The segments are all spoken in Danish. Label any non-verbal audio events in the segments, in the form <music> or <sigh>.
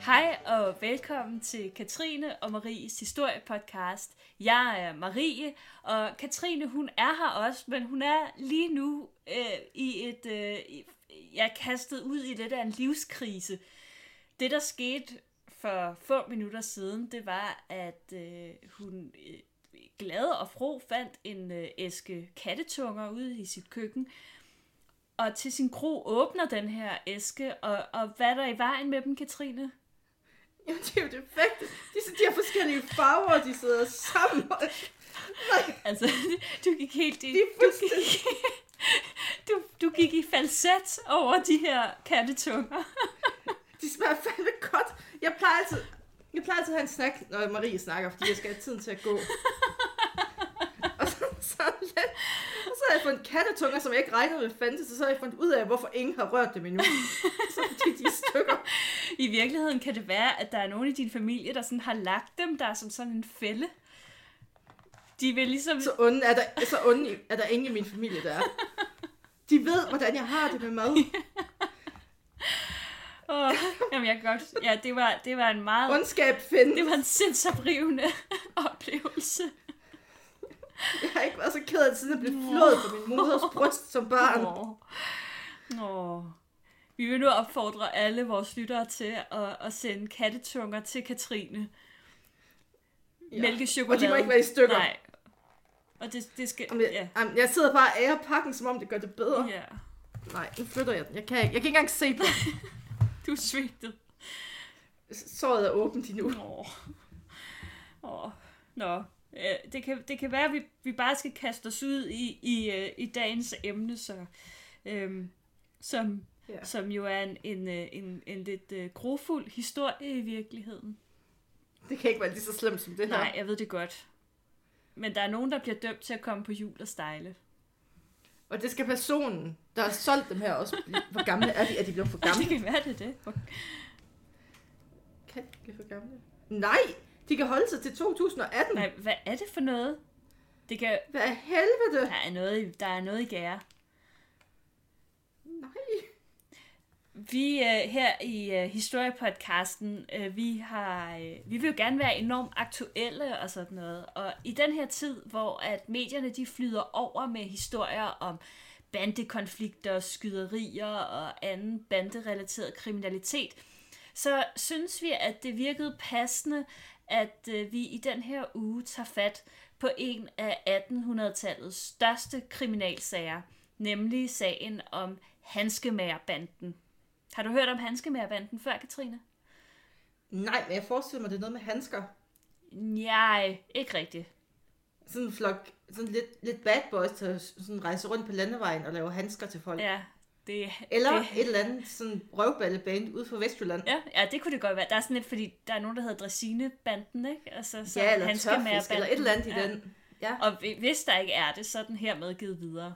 Hej og velkommen til Katrine og Maries historiepodcast. Jeg er Marie, og Katrine hun er her også, men hun er lige nu øh, i et, øh, jeg er kastet ud i det der en livskrise. Det der skete for få minutter siden, det var, at øh, hun øh, glad og fro fandt en øh, æske kattetunger ude i sit køkken, og til sin kro åbner den her æske, og, og hvad er der i vejen med dem, Katrine? Jamen, det er jo defekte. De, de har forskellige farver, og de sidder sammen. Nej, Altså, du gik helt i... de Du gik, du, du gik i falset over de her kattetunger. De smager fandme godt. Jeg plejer altid... Jeg plejer altid at have en snak, når Marie snakker, fordi jeg skal have tiden til at gå. og så, så, ja, og så har jeg fundet kattetunger, som jeg ikke regnede med fandtes, og så har jeg fundet ud af, hvorfor ingen har rørt dem endnu. så fordi de er stykker. I virkeligheden kan det være, at der er nogen i din familie, der sådan har lagt dem der som sådan en fælde. De vil ligesom... Så onde er der, så onde er der ingen i min familie, der er. De ved, hvordan jeg har det med mad. <laughs> Åh, jamen, jeg kan godt... Ja, det var, det var en meget... Ondskab findes. Det var en sindsoprivende <laughs> oplevelse. Jeg har ikke været så ked af det, siden jeg blev flået på min moders bryst som barn. Åh. Åh. Vi vil nu opfordre alle vores lyttere til at, at sende kattetunger til Katrine. Ja. Mælkechokolade. Og de må ikke være i stykker. Nej. Og det, det skal... Jamen, jeg, jamen, jeg sidder bare og ærer pakken, som om det gør det bedre. ja. Nej, nu flytter jeg den. Jeg kan, ikke- jeg kan ikke engang se på. <laughs> Du er svigtet. Såret er åbent endnu. Åh. Åh. Nå. Ja, det, kan, det kan være, at vi, vi bare skal kaste os ud i, i, øh, i dagens emne, så, øhm, som, Ja. som jo er en, en, øh, en, en lidt øh, grofuld historie i virkeligheden. Det kan ikke være lige så slemt som det her. Nej, jeg ved det godt. Men der er nogen, der bliver dømt til at komme på jul og stejle. Og det skal personen, der har solgt dem her også. blive- Hvor gamle er de? Er de blevet for <laughs> Det gamle? kan være, det det. Kan de blive for gamle? Nej, de kan holde sig til 2018. Nej, hvad er det for noget? Det kan... Hvad er helvede? Der er noget, i- der er noget i gære. Nej. Vi øh, her i øh, historiepodcasten, øh, vi har, øh, vi vil jo gerne være enormt aktuelle og sådan noget. Og i den her tid, hvor at medierne de flyder over med historier om bandekonflikter, skyderier og anden banderelateret kriminalitet, så synes vi, at det virkede passende, at øh, vi i den her uge tager fat på en af 1800-tallets største kriminalsager, nemlig sagen om Hanskemagerbanden. Har du hørt om Hanskemagerbanden før, Katrine? Nej, men jeg forestiller mig, det er noget med handsker. Nej, ikke rigtigt. Sådan en flok, sådan lidt, lidt bad boys, der sådan rejser rundt på landevejen og laver handsker til folk. Ja, det, Eller det, et eller andet sådan røvballeband ude fra Vestjylland. Ja, ja, det kunne det godt være. Der er sådan lidt, fordi der er nogen, der hedder Dressinebanden, ikke? Altså, så Ja, eller tørfisk, eller et eller andet i ja. den. Ja. Og hvi- hvis der ikke er det, så er den hermed givet videre.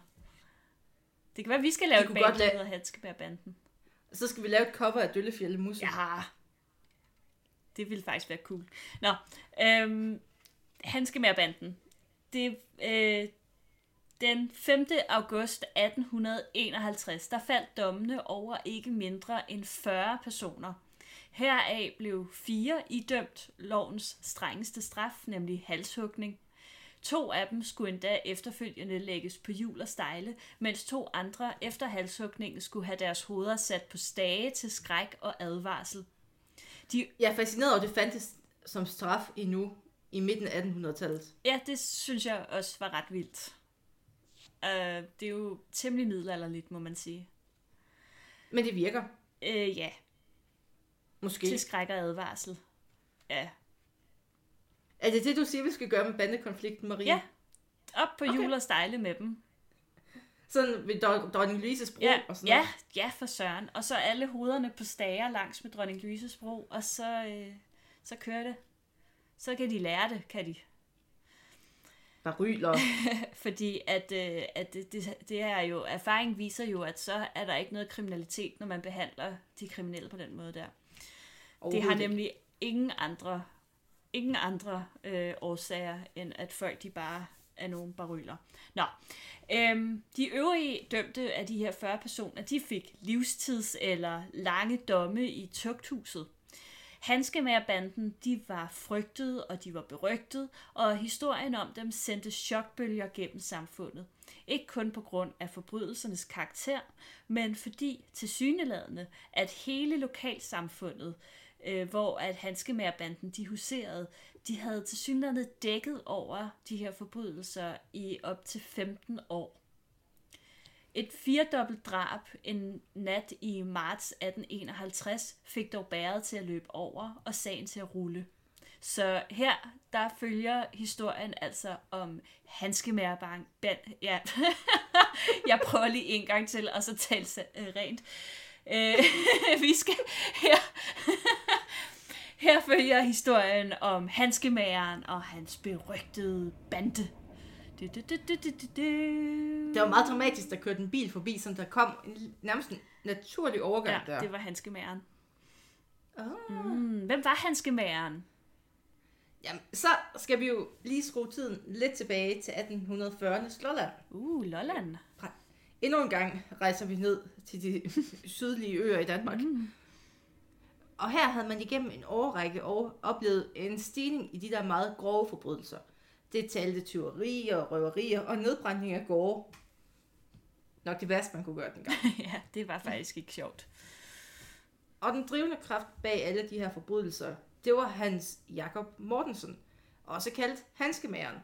Det kan være, at vi skal lave et band, der hedder så skal vi lave et cover af Døllefjælde Musse. Ja, det ville faktisk være cool. Nå, øhm, banden. Det, øh, den 5. august 1851, der faldt dommene over ikke mindre end 40 personer. Heraf blev fire idømt lovens strengeste straf, nemlig halshugning. To af dem skulle endda efterfølgende lægges på hjul og stejle, mens to andre efter halshugningen skulle have deres hoveder sat på stage til skræk og advarsel. De, Jeg er fascineret over, at det fandtes som straf endnu i midten af 1800-tallet. ja, det synes jeg også var ret vildt. Uh, det er jo temmelig middelalderligt, må man sige. Men det virker. Uh, ja, Måske. til skræk og advarsel. Ja, Er det det, du siger, vi skal gøre med bandekonflikten, Marie? Ja. op på Okay. hjul og stejle med dem. Sådan ved Dron- dronning Louises bro Ja, og sådan ja, noget. ja, for søren. Og så alle hovederne på stager langs med dronning Louises bro, og så, øh, så kører det. Så kan de lære det, kan de. Baryler. <laughs> Fordi at, øh, at det, det, det er jo, erfaring viser jo, at så er der ikke noget kriminalitet, når man behandler de kriminelle på den måde der. Det har nemlig ingen andre, ingen andre øh, årsager, end at folk de bare er nogle baryler. Nå, øhm, de øvrige dømte af de her 40 personer, de fik livstids eller lange domme i tugthuset. Hanskemagerbanden, de var frygtede og de var berygtede, og historien om dem sendte chokbølger gennem samfundet. Ikke kun på grund af forbrydelsernes karakter, men fordi til syneladende, at hele lokalsamfundet, øh, Øh, hvor at handskemærbanden, de huserede, de havde til synligheden dækket over de her forbrydelser i op til 15 år. Et firedobbelt drab en nat i marts 1851 fik dog bæret til at løbe over og sagen til at rulle. Så her, der følger historien altså om handskemærbang. Ja, <laughs> jeg prøver lige en gang til, og så tale øh, rent. Øh, <laughs> vi skal her... <laughs> her følger historien om handskemageren og hans berygtede bande. Du, du, du, du, du, du. Det var meget dramatisk, der kørte en bil forbi, som der kom en, nærmest en naturlig overgang Ja, der. det var handskemageren. Oh. Mm, hvem var handskemageren? Jamen, så skal vi jo lige skrue tiden lidt tilbage til 1840'ernes Lolland. Uh, Lolland. Endnu en gang rejser vi ned til de <laughs> sydlige øer i Danmark. Mm. Og her havde man igennem en årrække år oplevet en stigning i de der meget grove forbrydelser. Det talte tyverier, røverier og nedbrænding af gårde. Nok det værste, man kunne gøre dengang. <laughs> ja, det var faktisk ikke sjovt. Og den drivende kraft bag alle de her forbrydelser, det var Hans Jakob Mortensen, også kaldt Hanskemageren.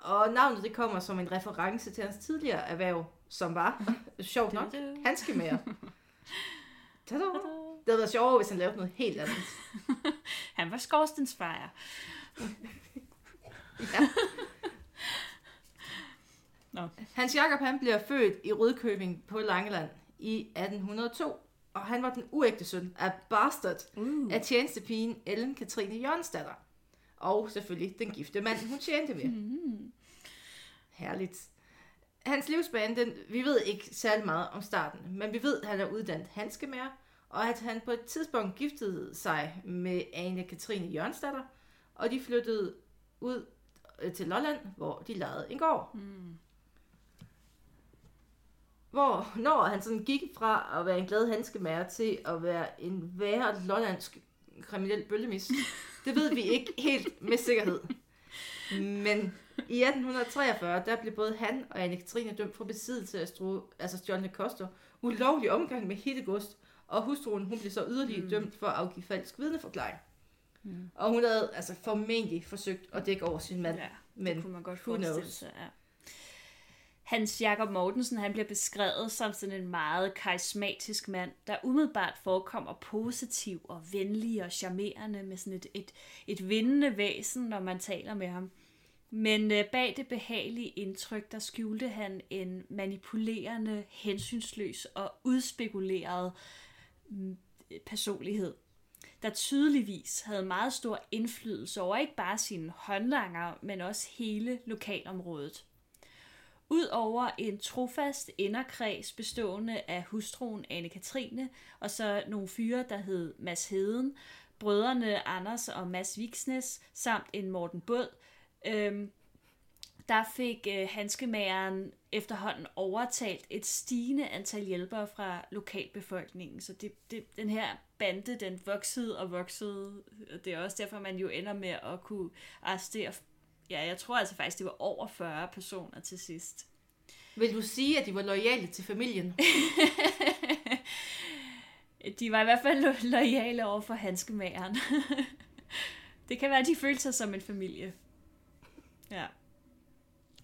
Og navnet det kommer som en reference til hans tidligere erhverv, som var, <laughs> sjovt nok, Du-du. hanskemager. <laughs> Tada! Det havde været sjovere, hvis han lavede noget helt andet. <laughs> Han var skorstensfejer. Ja. Nå. Hans Jakob han bliver født i Rødkøbing på Langeland i 1802, og han var den uægte søn af Bastard Uh. af tjenestepigen Ellen Katrine Jørgensdatter. Og selvfølgelig den gifte mand, hun tjente ved. Mm. Herligt. Hans livsbane, den, vi ved ikke særlig meget om starten, men vi ved, at han er uddannet handskemager, og at han på et tidspunkt giftede sig med Ane Katrine Jørgensdatter, og de flyttede ud øh, til Lolland, hvor de lejede en gård. Mm. Hvor, når han sådan gik fra at være en glad handskemager til at være en værre lollandsk kriminel bøllemis, <laughs> det ved vi ikke helt med sikkerhed. Men i 1843, der blev både han og Anne Katrine dømt for besiddelse af stro, altså stjålne koster, ulovlig omgang med hittegods, og hustruen hun blev så yderligere Mm. dømt for at afgive falsk vidneforklaring. Mm. Og hun havde altså formentlig forsøgt at dække over sin mand. Ja, men kunne man godt who knows? sig. Ja. Hans Jakob Mortensen, han bliver beskrevet som sådan en meget karismatisk mand, der umiddelbart forekommer positiv og venlig og charmerende med sådan et, et, et vindende væsen, når man taler med ham. Men øh, bag det behagelige indtryk, der skjulte han en manipulerende, hensynsløs og udspekuleret mm, personlighed, der tydeligvis havde meget stor indflydelse over ikke bare sine håndlanger, men også hele lokalområdet. Udover en trofast inderkreds bestående af hustruen Anne-Katrine, og så nogle fyre, der hed Mads Heden, brødrene Anders og Mads Viksnes, samt en Morten Båd, øhm, der fik øh, hanskemageren efterhånden overtalt et stigende antal hjælpere fra lokalbefolkningen. Så det, det, den her bande, den voksede og voksede. Og Det er også derfor, man jo ender med at kunne arrestere... Ja, jeg tror altså faktisk, det var over 40 personer til sidst. Vil du sige, at de var lojale til familien? <laughs> De var i hvert fald lo- lojale over for hanskemageren. <laughs> det kan være, at de følte sig som en familie. Ja.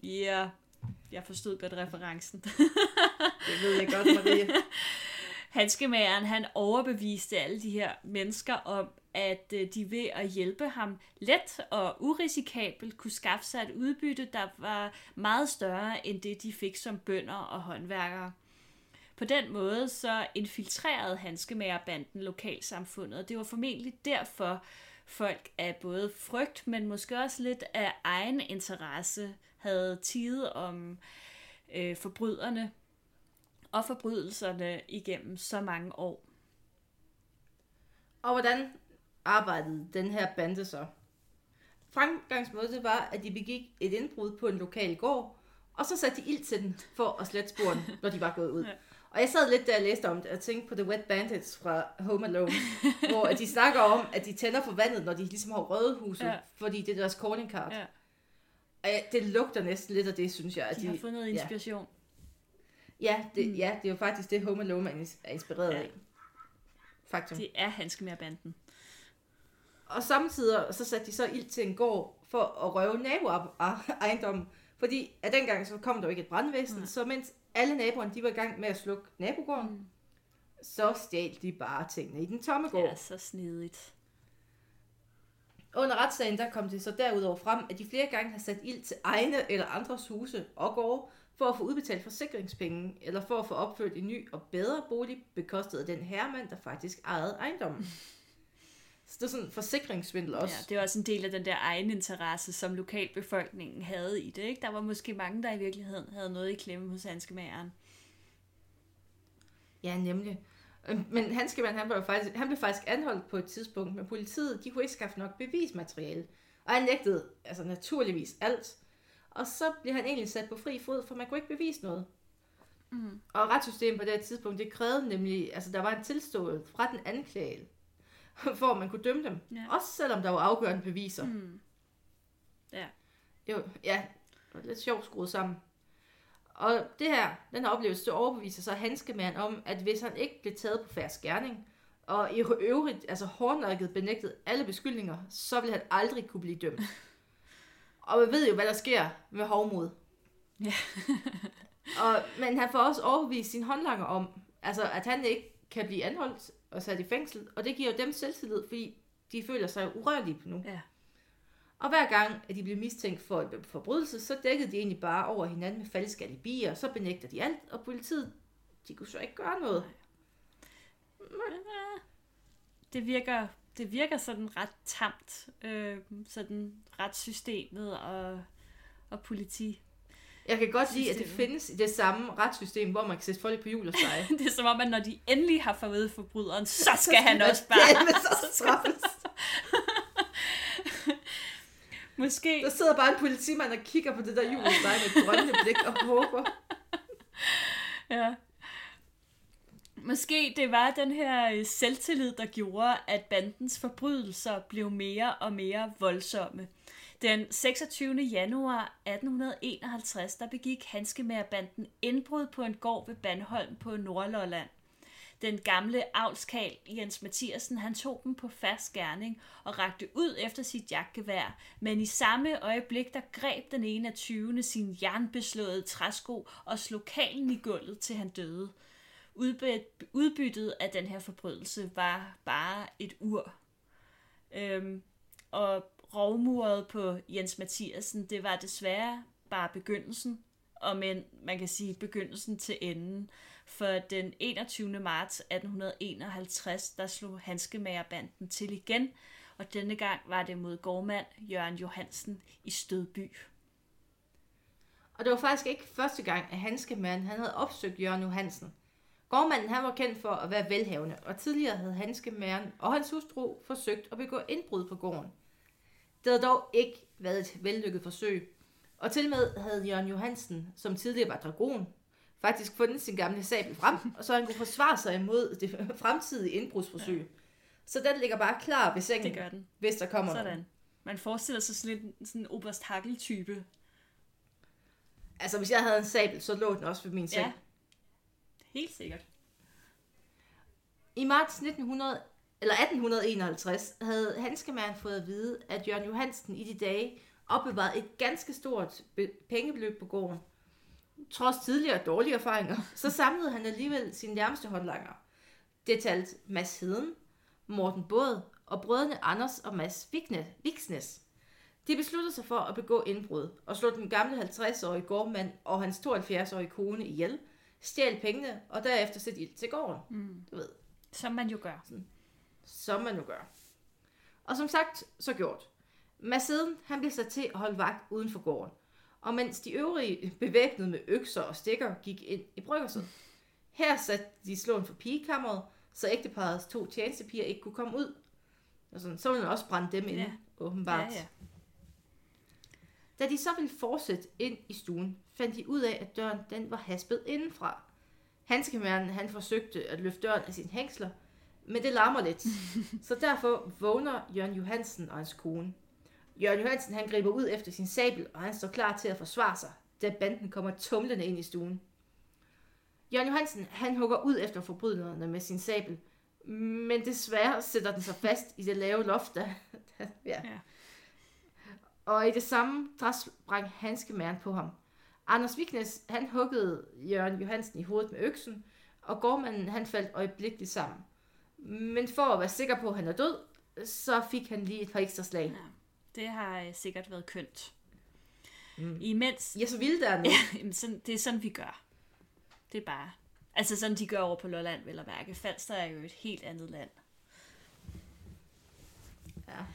Ja, yeah. jeg forstod godt referencen. <laughs> Det ved jeg godt, Marie. Hanskemageren, han overbeviste alle de her mennesker om, at øh, de ved at hjælpe ham let og urisikabelt kunne skaffe sig et udbytte, der var meget større end det, de fik som bønder og håndværkere. På den måde så infiltrerede hanskemagerbanden lokalsamfundet, og det var formentlig derfor, folk af både frygt, men måske også lidt af egen interesse havde tidet om øh, forbryderne og forbrydelserne igennem så mange år. Og hvordan arbejdede den her bande så? Fremgangsmåde det var, at de begik et indbrud på en lokal gård, og så satte de ild til den for at slette sporene, når de var gået ud. Ja. Og jeg sad lidt, da jeg læste om det, og tænkte på The Wet Bandits fra Home Alone, <laughs> hvor de snakker om, at de tænder for vandet, når de ligesom har røde huset, Ja. ja. fordi det er deres calling card. Ja. Og ja, det lugter næsten lidt af det, synes jeg. At De har fundet inspiration. ja, det, Mm. ja, det er jo faktisk det, Home Alone er ins- er inspireret Ja. af. Faktum. Det er Hanskemær-banden. Og samtidig så satte de så ild til en gård for at røve naboejendommen. Fordi at dengang så kom der jo ikke et brandvæsen, Nej. så mens alle naboerne de var i gang med at slukke nabogården, Mm. så stjal de bare tingene i den tomme gård. Det er så snedigt. Under retssagen der kom det så derudover frem, at de flere gange har sat ild til egne eller andres huse og gårde for at få udbetalt forsikringspenge, eller for at få opført en ny og bedre bolig, bekostet af den herremand, der faktisk ejede ejendommen. <laughs> Så det er sådan en forsikringssvindel også. Ja, det er også en del af den der egen interesse, som lokalbefolkningen havde i det. Ikke? Der var måske mange, der i virkeligheden havde noget i klemme hos Hanskemageren. Ja, nemlig. Øhm, Men Hanskemand, han, var jo faktisk, han blev faktisk anholdt på et tidspunkt, men politiet, de kunne ikke skaffe nok bevismateriale. Og han nægtede, altså naturligvis alt. Og så blev han egentlig sat på fri fod, for man kunne ikke bevise noget. Mm. Og retssystemet på det her tidspunkt, det krævede nemlig, altså der var en tilståelse fra den anklagede, <laughs> for at man kunne dømme dem. Ja. Også selvom der var afgørende beviser. Mm. Ja. Jo, ja, det var lidt sjovt skruet sammen. Og det her, den her oplevelse, det overbeviser så Hanskemand om, at hvis han ikke blev taget på færds gerning, og i øvrigt, altså hårdnakket benægtet alle beskyldninger, så ville han aldrig kunne blive dømt. <laughs> og man ved jo, hvad der sker med hovmod. Ja. og, men han får også overbevist sin håndlanger om, altså at han ikke kan blive anholdt og sat i fængsel, og det giver jo dem selvtillid, fordi de føler sig urørlige nu. Ja. Og hver gang, at de blev mistænkt for en forbrydelse, så dækkede de egentlig bare over hinanden med falske alibier, og så benægter de alt, og politiet, de kunne så ikke gøre noget. Det virker, det virker sådan ret tamt, øh, sådan retssystemet og, og politi. Jeg kan godt lide, at det findes i det samme retssystem, hvor man kan sætte folk på hjul og seje. <laughs> Det er som om, at når de endelig har forvedet forbryderen, <laughs> så skal han også bare... Ja, så <laughs> straffes. Måske, Der sidder bare en politimand og kigger på det der hjul og seje med et drømmende blik og håber. Ja. Måske det var den her øh, selvtillid, der gjorde, at bandens forbrydelser blev mere og mere voldsomme. Den 26. januar 1851, der begik Hanskemærbanden indbrud på en gård ved Bandholm på Nordlolland. Den gamle avlskal Jens Mathiasen, han tog dem på fast gerning og rakte ud efter sit jagtgevær, men i samme øjeblik, der greb den ene af 20. sin jernbeslåede træsko og slog kalen i gulvet, til han døde. Udbyttet af den her forbrydelse var bare et ur. Øhm, og rovmuret på Jens Mathiasen, det var desværre bare begyndelsen, og men man kan sige begyndelsen til enden. For den 21. marts 1851, der slog Hanskemagerbanden til igen, og denne gang var det mod gårdmand Jørgen Johansen i Stødby. Og det var faktisk ikke første gang, at Hanskemanden han havde opsøgt Jørgen Johansen. Gårdmanden han var kendt for at være velhavende, og tidligere havde Hanskemæren og hans hustru forsøgt at begå indbrud på gården. Det havde dog ikke været et vellykket forsøg, og til med havde Jørgen Johansen, som tidligere var dragon, faktisk fundet sin gamle sabel frem, og så han kunne forsvare sig imod det fremtidige indbrudsforsøg. Ja. Så den ligger bare klar ved sengen, Det gør den. hvis der kommer. Sådan. Man forestiller sig sådan lidt sådan en Oberst Hackel-type. Altså, hvis jeg havde en sabel, så lå den også ved min seng. Ja. Helt sikkert. I marts 1900, eller 1851 havde Hanskemand fået at vide, at Jørgen Johansen i de dage opbevarede et ganske stort be- pengebeløb på gården. Trods tidligere dårlige erfaringer, så samlede han alligevel sine nærmeste håndlanger. Det talte Mads Heden, Morten Båd og brødrene Anders og Mads Viksnes. De besluttede sig for at begå indbrud og slå den gamle 50-årige gårdmand og hans 72-årige kone ihjel, stjæle pengene og derefter sætte ild til gården. Mm. Du ved, Som man jo gør. Som man nu gør. Og som sagt, så gjort. Masseden, han blev sat til at holde vagt uden for gården. Og mens de øvrige bevæbnet med økser og stikker gik ind i bryggerset. Her satte de slåen for pigekammeret, så ægteparets to tjenestepiger ikke kunne komme ud. Og sådan, så ville man også brænde dem ind, Ja. åbenbart. Ja, ja. Da de så ville fortsætte ind i stuen, fandt de ud af, at døren den var haspet indenfra. Hanskemæren, han forsøgte at løfte døren af sine hængsler, men det larmer lidt. så derfor vågner Jørgen Johansen og hans kone. Jørgen Johansen han griber ud efter sin sabel, og han står klar til at forsvare sig, da banden kommer tumlende ind i stuen. Jørgen Johansen han hugger ud efter forbryderne med sin sabel, men desværre sætter den sig fast i det lave loft. Der, der, ja. Ja. Og i det samme, der sprang handskemæren på ham. Anders Vignes, han huggede Jørgen Johansen i hovedet med øksen, og gårdmanden, han faldt øjeblikkeligt sammen. Men for at være sikker på, at han er død, så fik han lige et par ekstra slag. Ja. Det har øh, sikkert været kønt. Mm. Imens, <laughs> Ja, så vildt der nu. Jamen, sådan, det er sådan, vi gør. Det er bare... Altså sådan, de gør over på Lolland, vel at mærke. Falster er jo et helt andet land. Ja.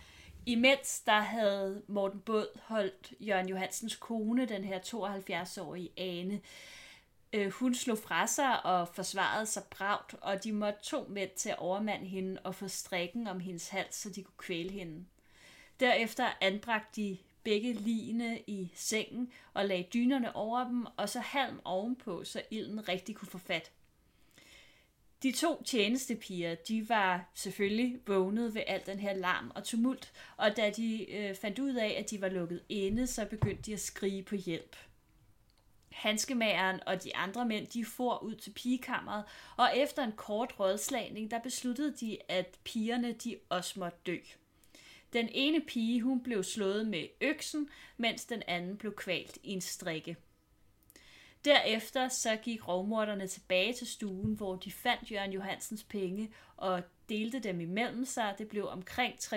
Imens der havde Morten Båd holdt Jørgen Johansens kone, den her 72-årige Ane. Øh, hun slog fra sig og forsvarede sig bravt, og de måtte to mænd til at overmande hende og få strikken om hendes hals, så de kunne kvæle hende. Derefter anbragte de begge ligene i sengen og lagde dynerne over dem, og så halm ovenpå, så ilden rigtig kunne få fat. De to tjenestepiger, de var selvfølgelig vågnet ved al den her larm og tumult, og da de øh, fandt ud af, at de var lukket inde, så begyndte de at skrige på hjælp. Hanskemageren og de andre mænd, de for ud til pigekammeret, og efter en kort rådslagning, der besluttede de, at pigerne, de også måtte dø. Den ene pige, hun blev slået med øksen, mens den anden blev kvalt i en strikke. Derefter så gik rovmorderne tilbage til stuen, hvor de fandt Jørgen Johansens penge og delte dem imellem sig. Det blev omkring 300-400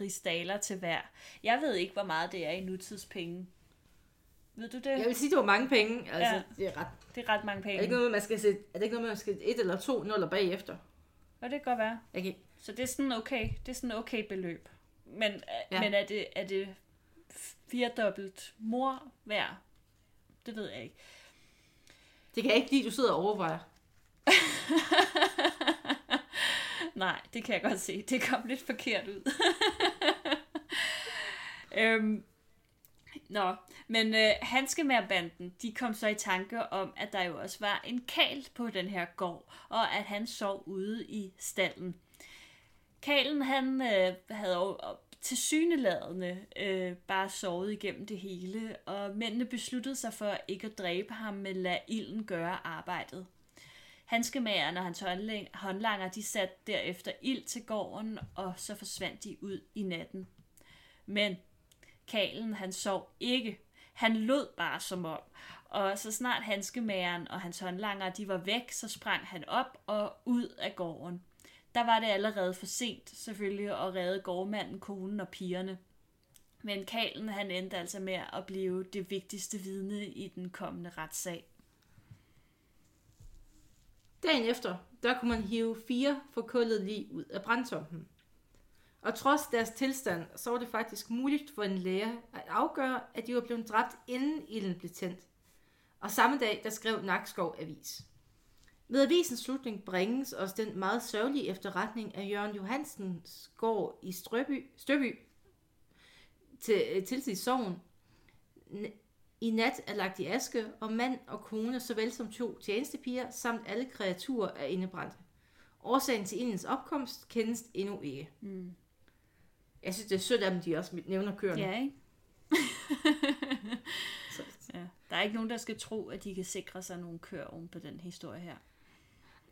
rigsdaler til hver. Jeg ved ikke, hvor meget det er i nutidspenge. Ved du det? Jeg vil sige, det var mange penge. Altså, Ja. ja. det er ret. Det er ret mange Er det penge. ikke noget, man skal sætte, er det ikke noget, man skal et eller to nuller bagefter? Og det kan godt være. Okay. Så det er sådan okay, det er sådan okay beløb. Men, ja. Ja. men er det, er det firedobbelt mor hver? Det ved jeg ikke. Det kan jeg ikke lide, du sidder og overvejer. <laughs> Nej, det kan jeg godt se. Det kom lidt forkert ud. <laughs> øhm, nå, men øh, Hanskemærbanden, de kom så i tanke om, at der jo også var en kal på den her gård, og at han sov ude i stallen. Kalen, han øh, havde jo øh, til syneladende øh, bare sovet igennem det hele, og mændene besluttede sig for ikke at dræbe ham, men lade ilden gøre arbejdet. Hanskemageren og hans håndlanger, de satte derefter ild til gården, og så forsvandt de ud i natten. Men Kalen, han sov ikke. Han lød bare som om. Og så snart hanskemageren og hans håndlanger, de var væk, så sprang han op og ud af gården. Der var det allerede for sent, selvfølgelig, at redde gårdmanden, konen og pigerne. Men Kalen, han endte altså med at blive det vigtigste vidne i den kommende retssag. Dagen efter, der kunne man hive fire forkullede lig ud af brandtomten. Og trods deres tilstand, så var det faktisk muligt for en læge at afgøre, at de var blevet dræbt, inden ilden blev tændt. Og samme dag, der skrev Nakskov Avis. Ved avisens slutning bringes også den meget sørgelige efterretning af Jørgen Johansens gård i Strøby, Støby til, øh, til sit sovn. I nat er lagt i aske, og mand og kone, såvel som to tjenestepiger, samt alle kreaturer er indebrændte. Årsagen til ildens opkomst kendes endnu ikke. Mm. Jeg synes, det er sødt af dem, de også nævner køerne. Ja, ikke? <laughs> Så, Ja. Der er ikke nogen, der skal tro, at de kan sikre sig nogle kør oven på den historie her.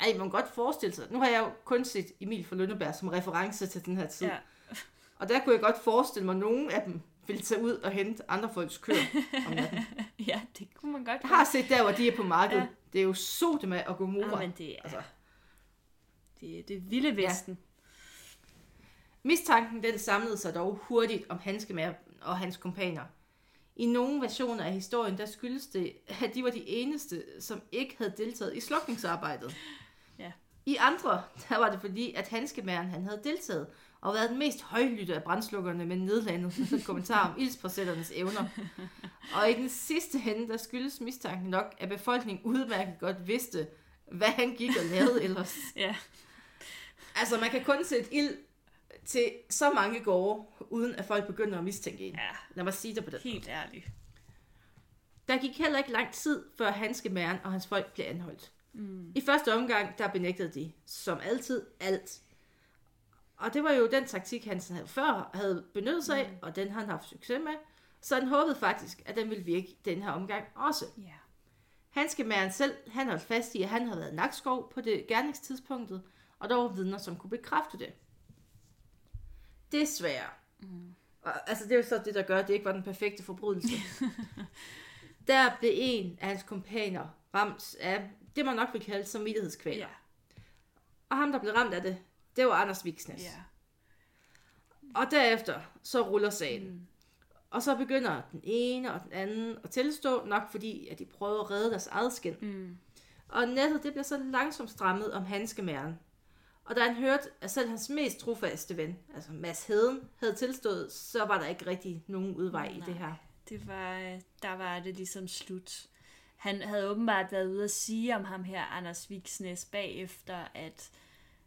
ej, man kan godt forestille sig. Nu har jeg jo kun set Emil fra Lønneberg som reference til den her tid. Ja. Og der kunne jeg godt forestille mig, at nogen af dem ville tage ud og hente andre folks køer om natten. <laughs> ja, det kunne man godt Jeg har set der, hvor de er på markedet. Ja. Ja. Det er jo Sodoma og Gomorra. Ja, men det er, Altså. det er det vilde vesten. Mistanken den samlede sig dog hurtigt om Hanskemær og hans kompaner. I nogle versioner af historien, der skyldes det, at de var de eneste, som ikke havde deltaget i slukningsarbejdet. Ja. I andre, der var det fordi, at Hanskemæren han havde deltaget og været den mest højlytte af brandslukkerne med nedlandet kommentar om ildspræsætternes evner. Og i den sidste hende, der skyldes mistanken nok, at befolkningen udmærket godt vidste, hvad han gik og lavede ellers. Ja. Altså, man kan kun sætte ild til så mange gårde, uden at folk begynder at mistænke en. ja, Lad mig sige det på den. helt ærligt. Der gik heller ikke lang tid, før Hanskemæren og hans folk blev anholdt. Mm. I første omgang, der benægtede de, som altid, alt. Og det var jo den taktik, Hansen havde før havde benyttet sig af, og den har han haft succes med. Så han håbede faktisk, at den ville virke den her omgang også. Ja. Hanskemæren selv, han holdt fast i, at han havde været Nakskov på det gerningstidspunktet, og der var vidner, som kunne bekræfte det. Desværre. Mm. Og, altså, det er jo så det, der gør, at det ikke var den perfekte forbrydelse. <laughs> der blev en af hans kompaner ramt af det, man nok vil kalde samvittighedskvaler. Ja. Og ham, der blev ramt af det, det var Anders Viksnes. Ja. Og derefter, så ruller sagen. Mm. Og så begynder den ene og den anden at tilstå, nok fordi, at de prøver at redde deres eget skin. Mm. Og nettet, det bliver så langsomt strammet om handskemæren. Og da han hørte, at selv hans mest trofaste ven, altså Mads Heden, havde tilstået, så var der ikke rigtig nogen udvej i det her. Det var, der var det ligesom slut. Han havde åbenbart været ude at sige om ham her, Anders Viksnes, bagefter, at,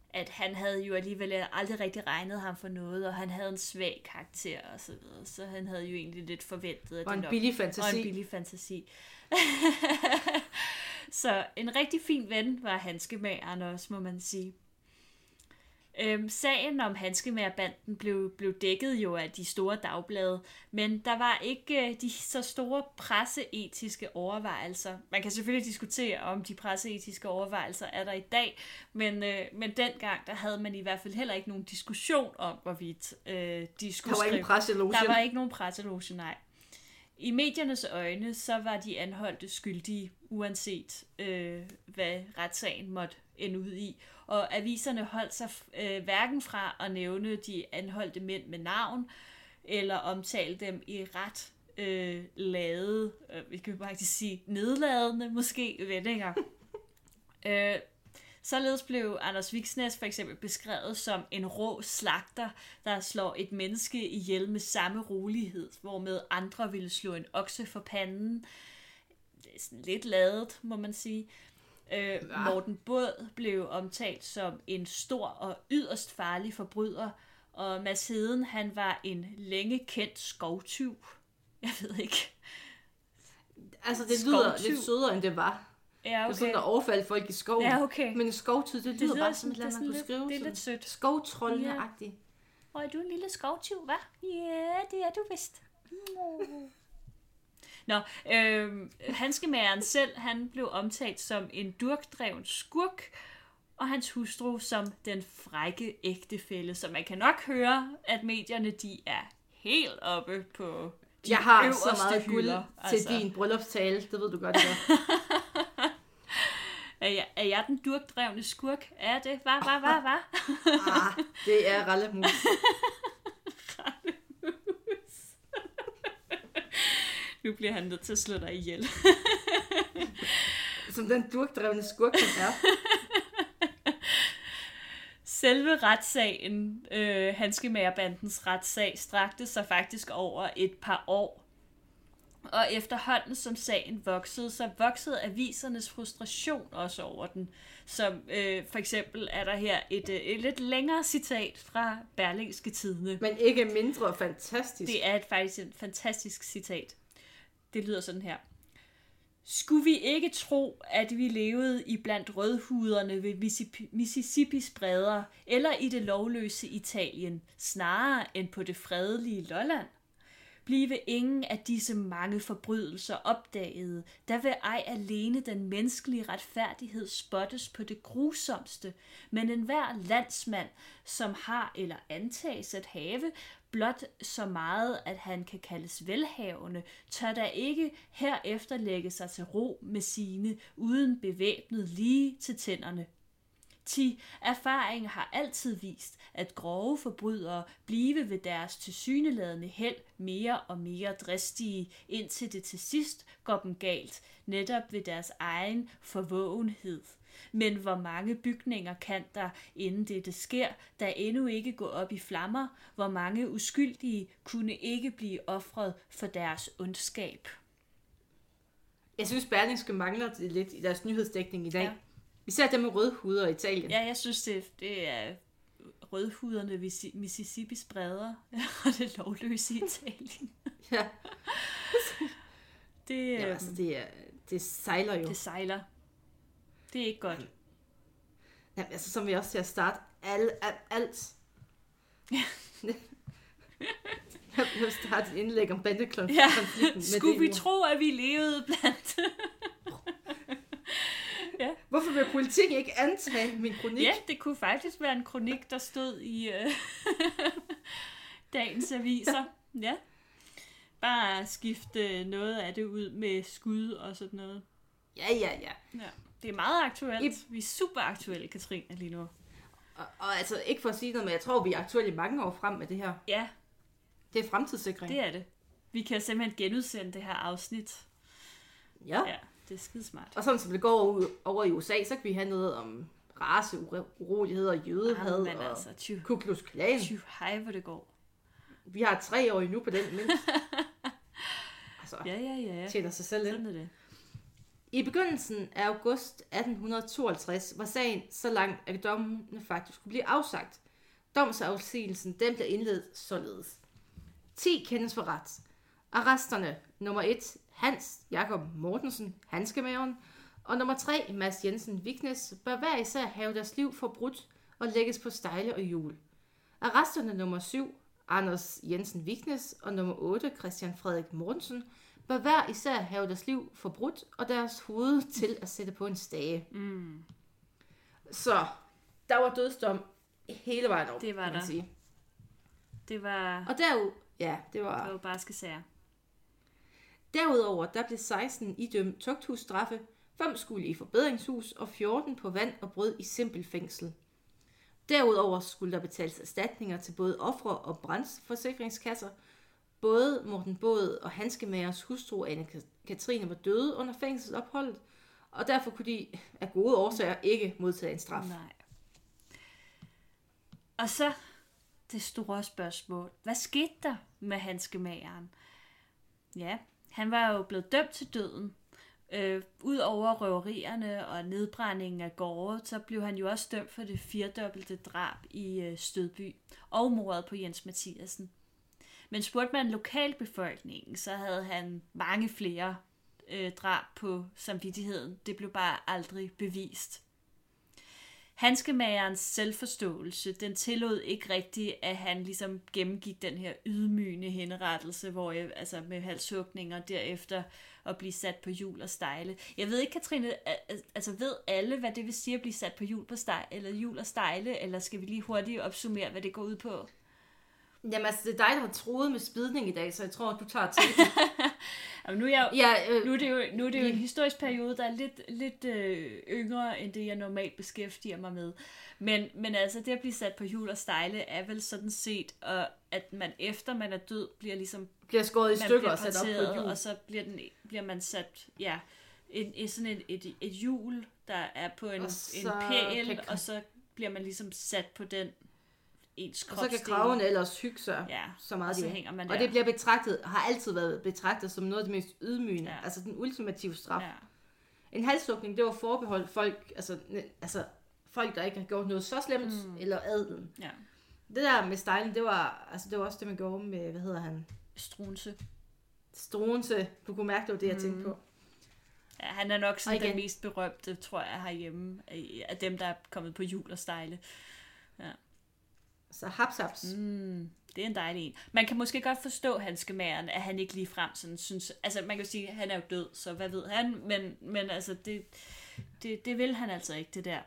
at han havde jo alligevel aldrig rigtig regnet ham for noget, og han havde en svag karakter og så videre. Så han havde jo egentlig lidt forventet, at Og det en nok billig fantasi. og en billig fantasi. <laughs> så en rigtig fin ven var handskemageren også, må man sige. Øhm, sagen om handskemagerbanden blev, blev dækket jo af de store dagblade, men der var ikke øh, de så store presseetiske overvejelser. Man kan selvfølgelig diskutere, om de presseetiske overvejelser er der i dag, men, øh, men dengang der havde man i hvert fald heller ikke nogen diskussion om, hvorvidt øh, de skulle Der var skrive. ingen presseloge. Der var ikke nogen presseloge, nej. I mediernes øjne, så var de anholdte skyldige, uanset øh, hvad retssagen måtte ende ud i. Og aviserne holdt sig øh, hverken fra at nævne de anholdte mænd med navn, eller omtale dem i ret øh, lade, øh, vi kan faktisk sige nedladende måske, vendinger. <laughs> øh, Således blev Anders Viksnes for eksempel beskrevet som en rå slagter, der slår et menneske ihjel med samme rolighed, hvormed andre ville slå en okse for panden. Det er sådan lidt ladet, må man sige. Øh, Morten Båd blev omtalt som en stor og yderst farlig forbryder, og Mads Heden, han var en længe kendt skovtyv. <laughs> Jeg ved ikke. Altså, det lyder Skovtyv. lidt sødere, end det var. Ja, Det er okay. sådan, der overfaldt folk i skoven. Ja, okay. Men en skovtid, det lyder lyder bare sådan- som det andet, man kunne sådan skrive. det er sådan lidt sødt. Skovtrollende-agtigt. Og er du en lille skovtyv, hva'? Ja, det er du vist. Nå, øh, handskemageren selv, han blev omtalt som en durkdreven skurk, og hans hustru som den frække ægtefælle. Så man kan nok høre, at medierne de er helt oppe på de Jeg har så meget guld hylder, til altså. din bryllupstale, det ved du godt, det <laughs> Er jeg, er jeg den durkdrevne skurk? Er det? Hvad, hvad, hvad, hvad? ah, det er Rallemus. <laughs> Nu bliver han nødt til at slå dig ihjel. Som den durkdrevne skurk, han er. Selve retssagen, øh, Handskemagerbandens retssag, strakte sig faktisk over et par år. Og efterhånden som sagen voksede, så voksede avisernes frustration også over den. Som øh, for eksempel er der her et, øh, et lidt længere citat fra Berlingske Tidene. Men ikke mindre fantastisk. Det er et, faktisk et fantastisk citat. Det lyder sådan her. Skulle vi ikke tro, at vi levede i blandt rødhuderne ved Mississippis bredder, eller i det lovløse Italien, snarere end på det fredelige Lolland? Blive ingen af disse mange forbrydelser opdaget, der vil ej alene den menneskelige retfærdighed spottes på det grusomste, men enhver landsmand, som har eller antages at have, blot så meget, at han kan kaldes velhavende, tør da ikke herefter lægge sig til ro med sine, uden bevæbnet lige til tænderne. 10. Erfaring har altid vist, at grove forbrydere blive ved deres tilsyneladende held mere og mere dristige, indtil det til sidst går dem galt, netop ved deres egen forvågenhed. Men hvor mange bygninger kan der, inden dette sker, der endnu ikke går op i flammer, hvor mange uskyldige kunne ikke blive ofret for deres ondskab. Jeg synes, Berlingske mangler lidt i deres nyhedsdækning i dag. Ja. Ja. Især dem med røde huder i Italien. Ja, jeg synes, det, det er rødhuderne ved Si- Mississippis bredder, <laughs> og det lovløse Italien. ja. Det, ja øhm, altså, det, er, det sejler jo. det sejler. Det er ikke godt. Jamen, altså, som vi også til at starte alt. alt, <laughs> alt. jeg vil starte et indlæg om bandekonflikten. Ja, skulle vi tro, at vi levede blandt... Hvorfor vil politik ikke antage min kronik? ja, det kunne faktisk være en kronik, der stod i øh, <laughs> dagens aviser. Ja. Bare skifte noget af det ud med skud og sådan noget. ja, ja. ja. Ja. Det er meget aktuelt. I- Vi er super aktuelle, Katrine, lige nu. Og, og altså, ikke for at sige noget, men jeg tror, vi er aktuelle mange år frem med det her. Ja, Det er fremtidssikring. det er det. Vi kan simpelthen genudsende det her afsnit. Ja. Ja, det er skidesmart. Og sådan som det går over, over i USA, så kan vi have noget om race, uroligheder, jødehad Men og altså, tju, Ku Klux Klan. tju, hej, hvor det går. Vi har tre år endnu på den, men <laughs> altså, Ja, ja, ja, ja. tjener sig selv ind. Sådan er det. I begyndelsen af august 1852 var sagen så langt, at dommene faktisk kunne blive afsagt. Domsafsigelsen den blev indledt således. 10 kendes for ret. Arresterne nummer 1 Hans Jakob Mortensen, Hanskemaveren, og nummer 3 Mads Jensen Vignes bør hver især have deres liv forbrudt og lægges på stejle og hjul. Arresterne nummer 7 Anders Jensen Vignes og nummer 8 Christian Frederik Mortensen bør hver især have deres liv forbrudt og deres hoved til at sætte på en stage. Mm. Så der var dødsdom hele vejen op, Det var kan man der. sige. Det var, Og derud, ja, det var... det var barske sager. Derudover der blev 16 idømt tugthusstraffe, 5 skulle i forbedringshus og 14 på vand og brød i simpel fængsel. Derudover skulle der betales erstatninger til både ofre og brandforsikringskasser. Både Morten Båd og Hanskemagers hustru Anne Katrine var døde under fængselsopholdet, og derfor kunne de af gode årsager ikke modtage en straf. Nej. Og så det store spørgsmål. Hvad skete der med handskemageren? Ja, han var jo blevet dømt til døden. Øh, Udover røverierne og nedbrændingen af gårde, så blev han jo også dømt for det firedobbelte drab i øh, Stødby og mordet på Jens Mathiasen. Men spurgte man lokalbefolkningen, så havde han mange flere øh, drab på samvittigheden. Det blev bare aldrig bevist. Hanskemagerens selvforståelse, den tillod ikke rigtigt, at han ligesom gennemgik den her ydmygende henrettelse, hvor jeg, altså med halshugninger derefter at blive sat på hjul og stejle. Jeg ved ikke, Katrine, altså ved alle, hvad det vil sige at blive sat på hjul, på stejle, eller hjul og stejle, eller skal vi lige hurtigt opsummere, hvad det går ud på? Jamen altså, det er dig, der har troet med spidning i dag, så jeg tror, du tager til. <laughs> Jamen, nu er jeg ja, øh, Nu er det jo, nu er det jo en historisk periode, der er lidt, lidt øh, yngre, end det jeg normalt beskæftiger mig med. Men, men altså, det at blive sat på hjul og stejle, er vel sådan set, og at man efter man er død, bliver ligesom bliver skåret i stykker og sat op på hjul. og så bliver, den, bliver man sat, ja, en, en, sådan et, et, et hjul, der er på en, Og en pæl, kan- og så bliver man ligesom sat på den ens Og så kan kraven ellers hygge sig ja, så meget og så hænger man der. Og det bliver betragtet, har altid været betragtet som noget af det mest ydmygende. Ja. Ja. Altså den ultimative straf. Ja. ja. En halslukning, det var forbeholdt folk, altså, altså folk, der ikke har gjort noget så slemt, mm. eller adelen. ja. Det der med stejlen, det var, altså, det var også det, man gjorde med, hvad hedder han? Strunse. Struense. Du kunne mærke, det var det, jeg tænkte Mm. på. Ja, han er nok sådan den mest berømte, tror jeg, herhjemme, af af dem, der er kommet på jul og stejle. Så haps, haps. Mm. Det er en dejlig en. Man kan måske godt forstå hanskemageren, at han ikke lige frem sådan synes... Altså, man kan sige, at han er jo død, så hvad ved han? Men, men altså, det, det, det vil han altså ikke, det der.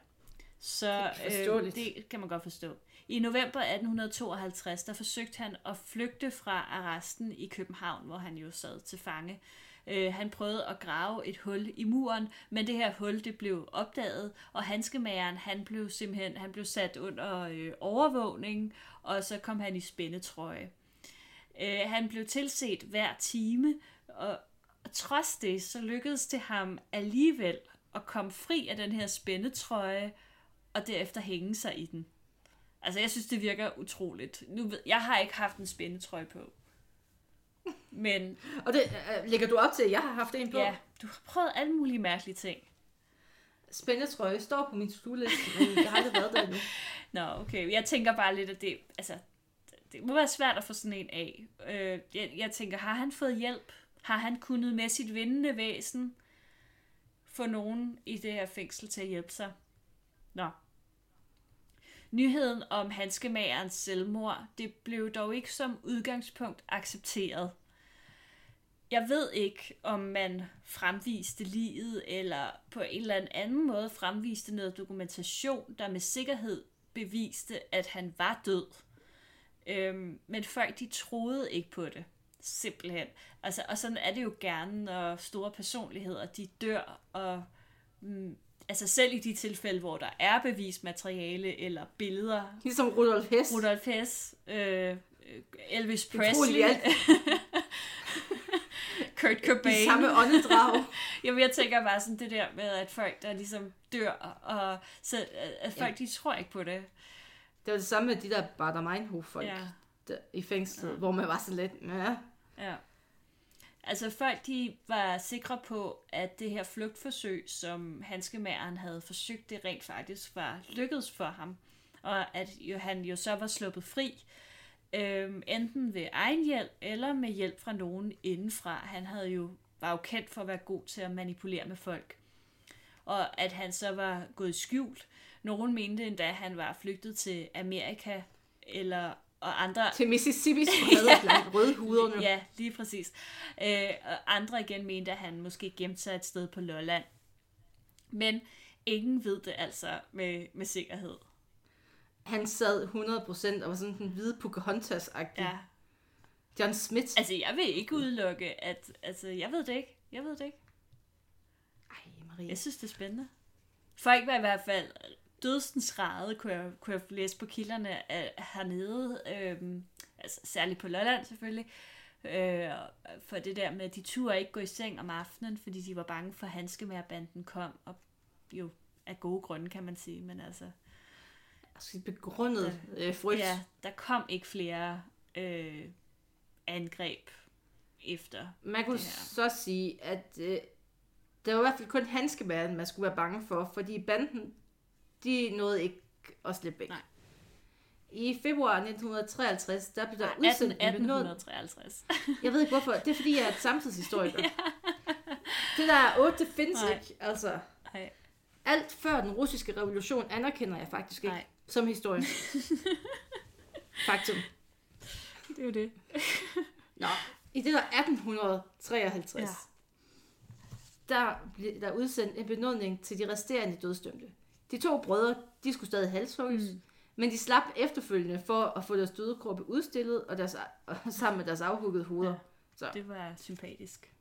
Så Det øh, det kan man godt forstå. I november 1852, der forsøgte han at flygte fra arresten i København, hvor han jo sad til fange. Øh, han prøvede at grave et hul i muren, men det her hul det blev opdaget, og handskemageren han blev simpelthen han blev sat under øh, overvågning, og så kom han i spændetrøje. Øh, han blev tilset hver time, og, og trods det, så lykkedes det ham alligevel at komme fri af den her spændetrøje, og derefter hænge sig i den. Altså, jeg synes, det virker utroligt. Nu ved, jeg har ikke haft en spændetrøje på. Men Og det øh, lægger du op til, at jeg har haft en på. ja, du har prøvet alle mulige mærkelige ting. Spændetrøje står på min to-do-liste, men <laughs> jeg har aldrig været der endnu. Nå, okay. Jeg tænker bare lidt, at det, altså, det må være svært at få sådan en af. Øh, jeg, jeg tænker, har han fået hjælp? Har han kunnet med sit vindende væsen få nogen i det her fængsel til at hjælpe sig. Nå. Nyheden om handskemagerens selvmord, det blev dog ikke som udgangspunkt accepteret. Jeg ved ikke, om man fremviste livet, eller på en eller anden måde fremviste noget dokumentation, der med sikkerhed beviste, at han var død. Øhm, men folk, de troede ikke på det. Simpelthen. Altså, og sådan er det jo gerne, når store personligheder, de dør, og mm, altså selv i de tilfælde, hvor der er bevismateriale eller billeder. Ligesom Rudolf Hess. Rudolf Hess, øh, Elvis Utrolig Presley, alt. <laughs> Kurt I Cobain. samme åndedrag. <laughs> Jamen, jeg tænker bare sådan det der med, at folk, der ligesom dør, og så, at folk, de tror ikke på det. Det var det samme med de der Bader Meinhof folk Ja. der, i fængslet, ja. hvor man var sådan lidt, ja, Ja. Altså folk, de var sikre på, at det her flugtforsøg, som handskemageren havde forsøgt, det rent faktisk var lykkedes for ham. Og at jo, han jo så var sluppet fri, øhm, enten ved egen hjælp, eller med hjælp fra nogen indenfra. Han havde jo, var jo kendt for at være god til at manipulere med folk. Og at han så var gået i skjul. Nogen mente endda, at han var flygtet til Amerika, eller og andre til Mississippi sprede <laughs> ja. blandt rødhuderne. Ja, lige præcis. Øh, og andre igen mente, at han måske gemte sig et sted på Lolland. Men ingen ved det altså med, med sikkerhed. Han sad 100% og var sådan den hvide Pocahontas-agtig. Ja. John Smith. Altså, jeg vil ikke udelukke, at... Altså, jeg ved det ikke. Jeg ved det ikke. Ej, Maria. Jeg synes, det er spændende. Folk var i hvert fald dødsens rade, kunne jeg, kunne jeg læse på kilderne af, hernede. Øhm, altså, særligt på Lolland selvfølgelig. Øh, for det der med, at de turde ikke gå i seng om aftenen, fordi de var bange for, at handskemærbanden kom. Og jo af gode grunde, kan man sige. Men altså, Altså, begrundet øh, frygt. ja, der kom ikke flere øh, angreb efter Man kunne det så sige, at øh, der var i hvert fald kun handskebæren, man skulle være bange for, fordi banden, de nåede ikke at slippe væk. Nej. I februar 1953, der blev der Nej, udsendt 18, en benåd... 1853. Jeg ved ikke hvorfor. Det er fordi, jeg er et samtidshistoriker. <laughs> Det der er 8, det findes Nej. ikke. Altså, Nej, alt før den russiske revolution anerkender jeg faktisk ikke Nej. Som historie. <laughs> Faktum. det er jo det. <laughs> Nå, i det der 1853, Ja. der blev der udsendt en benådning til de resterende dødsdømte. De to brødre, de skulle stadig halshugges, mm. men de slap efterfølgende for at få deres døde kroppe udstillet og deres, og sammen med deres afhuggede hoveder. Ja. Så Det var sympatisk.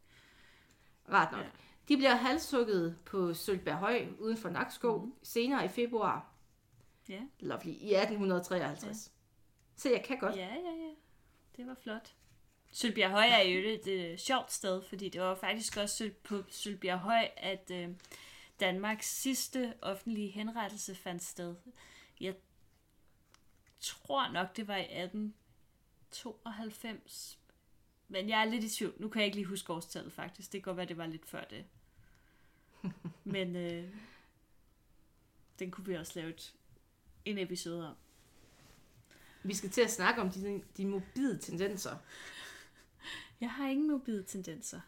rart nok. Ja. De bliver halshugget på Sølvberghøj uden for Nakskov mm. senere i februar. Ja. Lovely. I 1853. Ja. Så jeg kan godt. Ja, ja, ja. Det var flot. Sølbjerg Høj er jo et øh, sjovt sted, fordi det var faktisk også på Sølbjerg Høj, at øh, Danmarks sidste offentlige henrettelse fandt sted. Jeg tror nok, det var i 1892. Men jeg er lidt i tvivl. Nu kan jeg ikke lige huske årstallet faktisk. Det kan godt være, det var lidt før det. <laughs> Men øh, den kunne vi også lave et, en episode om. Vi skal til at snakke om de, de mobile tendenser. Jeg har ingen mobile tendenser.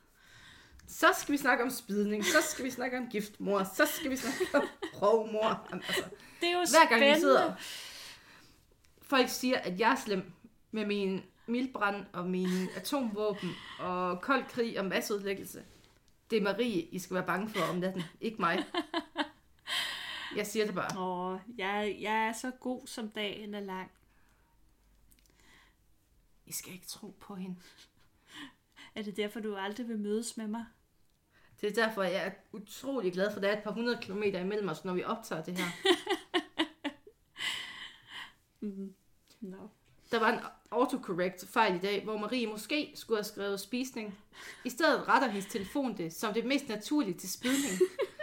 Så skal vi snakke om spidning, så skal vi snakke om giftmor, så skal vi snakke om rovmor. Altså, Det er jo hver gang vi spændende. sidder, folk siger, at jeg er slem med min mildbrand og mine atomvåben og kold krig og masseudlæggelse. Det er Marie, I skal være bange for om natten, ikke mig. Jeg siger det bare. Åh, jeg, jeg er så god, som dagen er lang. I skal ikke tro på hende. Er det derfor, du aldrig vil mødes med mig? Det er derfor, jeg er utrolig glad for, at der er et par hundrede kilometer imellem os, når vi optager det her. <laughs> No. Der var en autocorrect fejl i dag, hvor Marie måske skulle have skrevet spisning. I stedet retter hendes telefon det som det mest naturlige til spidning. <laughs>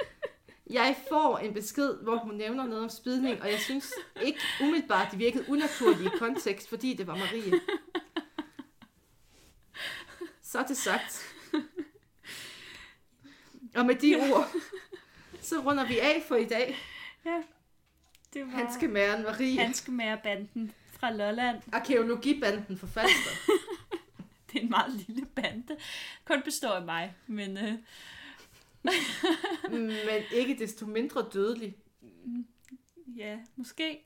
Jeg får en besked, hvor hun nævner noget om spidning, og jeg synes ikke umiddelbart, det virkede unaturligt i kontekst, fordi det var Marie. Så det sagt. Og med de ord, så runder vi af for i dag. Ja, det var Handskemæren Marie. Handskemærerbanden fra Lolland. Arkeologibanden for Falster. <laughs> Det er en meget lille bande. Kun består af mig, men øh, <laughs> men ikke desto mindre dødelig. Mm, ja, måske.